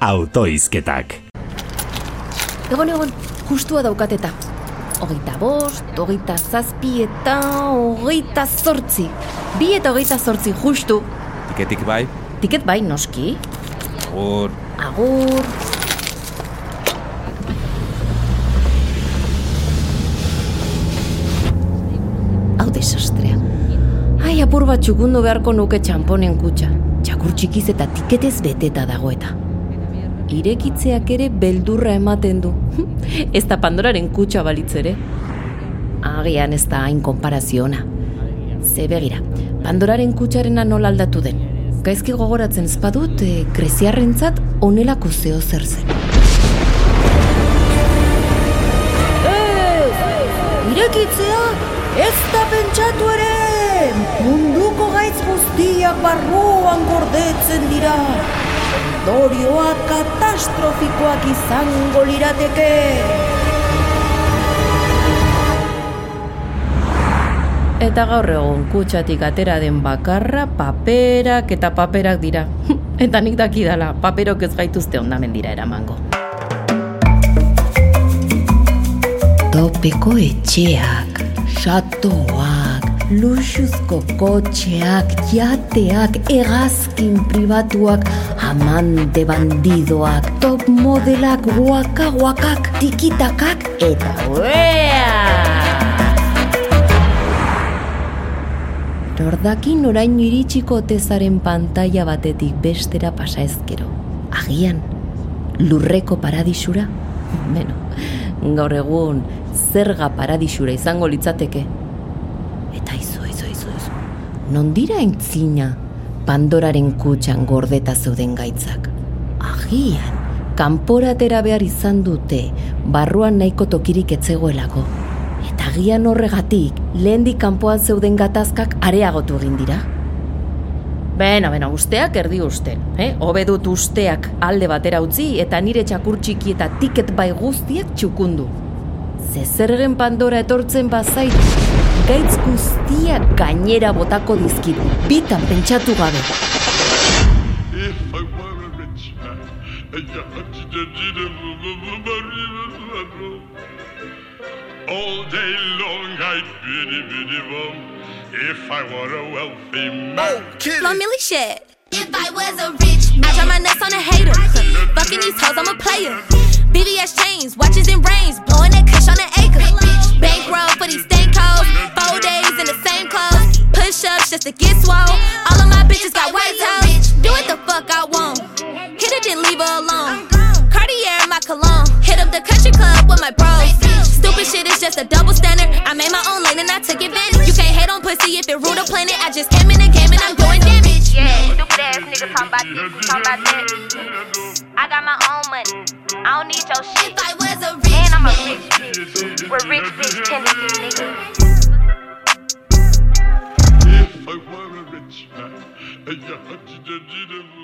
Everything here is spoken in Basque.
autoizketak. Egon, egon, justua daukateta. Hogeita bost, hogeita zazpi eta hogeita zortzi. Bi eta hogeita zortzi, justu. Tiketik bai? Tiket bai, noski. Agur. Agur. Hau desastrea. Ai, apur bat txukundu beharko nuke txamponen kutxa. Txakur txikiz eta tiketez beteta dago eta. Irekitzeak ere beldurra ematen du. ez da Pandoraren kutxa balitzere. Agian ez da hain konparaziona. Ze begira, Pandoraren kutxarena nola aldatu den. Gaizki gogoratzen ezpadut, e, greziarrentzat onelako zeo zer zen. Irekitzea, ez da pentsatu ere! Munduko gaitz guztiak barruan gordetzen dira. Ondorioak katastrofikoak izango lirateke. Eta gaur egun kutsatik atera den bakarra paperak eta paperak dira. eta nik dakidala, paperok ez gaituzte ondamen dira eramango. Topeko etxeak, xatoak, luxuzko kotxeak, jateak, egazkin pribatuak, amante bandidoak, top modelak, guaka guakak, tikitakak, eta uea! Nordakin orain iritsiko tezaren pantalla batetik bestera pasa ezkero. Agian, lurreko paradisura? Beno, gaur egun zerga paradisura izango litzateke. Eta izo, izo, izo, izo. Non dira entzina Pandoraren kutxan gordeta zeuden gaitzak. Agian, kanporatera behar izan dute, barruan nahiko tokirik etzegoelako. Eta agian horregatik, lehendik kanpoan zeuden gatazkak areagotu egin dira. Bena, bena, usteak erdi usten, eh? Hobe dut usteak alde batera utzi eta nire txakur txiki eta tiket bai guztiak txukundu. Ze zergen Pandora etortzen bazait, gaitz guztiak gainera botako dizkit, bitan pentsatu gabe. If I were a rich man, all day long I'd biddy biddy bum. If I were a wealthy man, Flo Millie shit. If I was a rich man, I drop my nuts on a hater. Fucking these hoes, I'm a player. BBS chains, watches and rings, blowing that kush on an acre. Bankroll for these stank hoes, Ups just to get swole. All of my bitches got white toes. Do what the fuck I want. Hit it, then leave her alone. Cartier in my cologne. Hit up the country club with my bros. Stupid shit is just a double standard. I made my own lane and I took advantage. You can't hate on pussy if it rule the planet. I just came in the game and I'm doing damage. Yeah, stupid ass nigga talking about this, talking about that. I got my own money. I don't need your shit. Yeah, I did, I.